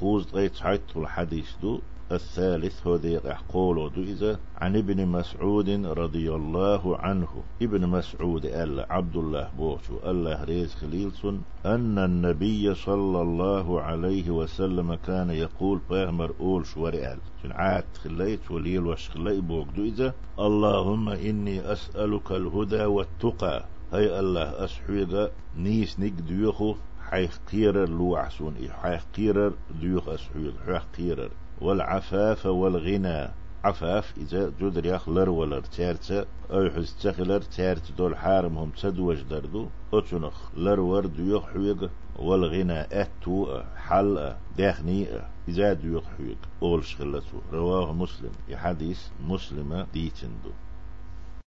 قوز طيت حيث الحديث دو الثالث هو دي قولوا دو إذا عن ابن مسعود رضي الله عنه. ابن مسعود قال عبد الله بوشو الله ريز خليلسون أن النبي صلى الله عليه وسلم كان يقول بيغمر أول شواري شن عاد خليت وليل وش خلي بوك دو إذا اللهم إني أسألك الهدى والتقى. هاي الله أسحويغا نيس نيك ديوخو. حيخ قيرر لوعسون حيخ قيرر ديوخ أسحويغ حيخ قيرر والعفاف والغنى. عفاف إذا جدر يخلر ولر تيرتا أو حز تخلر تيرت دول حارم هم تدوج دردو. أتنخ لر ورد يخويق والغنى أتو. حل. داخني إذا يخويق أول شغلته رواه مسلم. يحديث مسلمة ديتندو.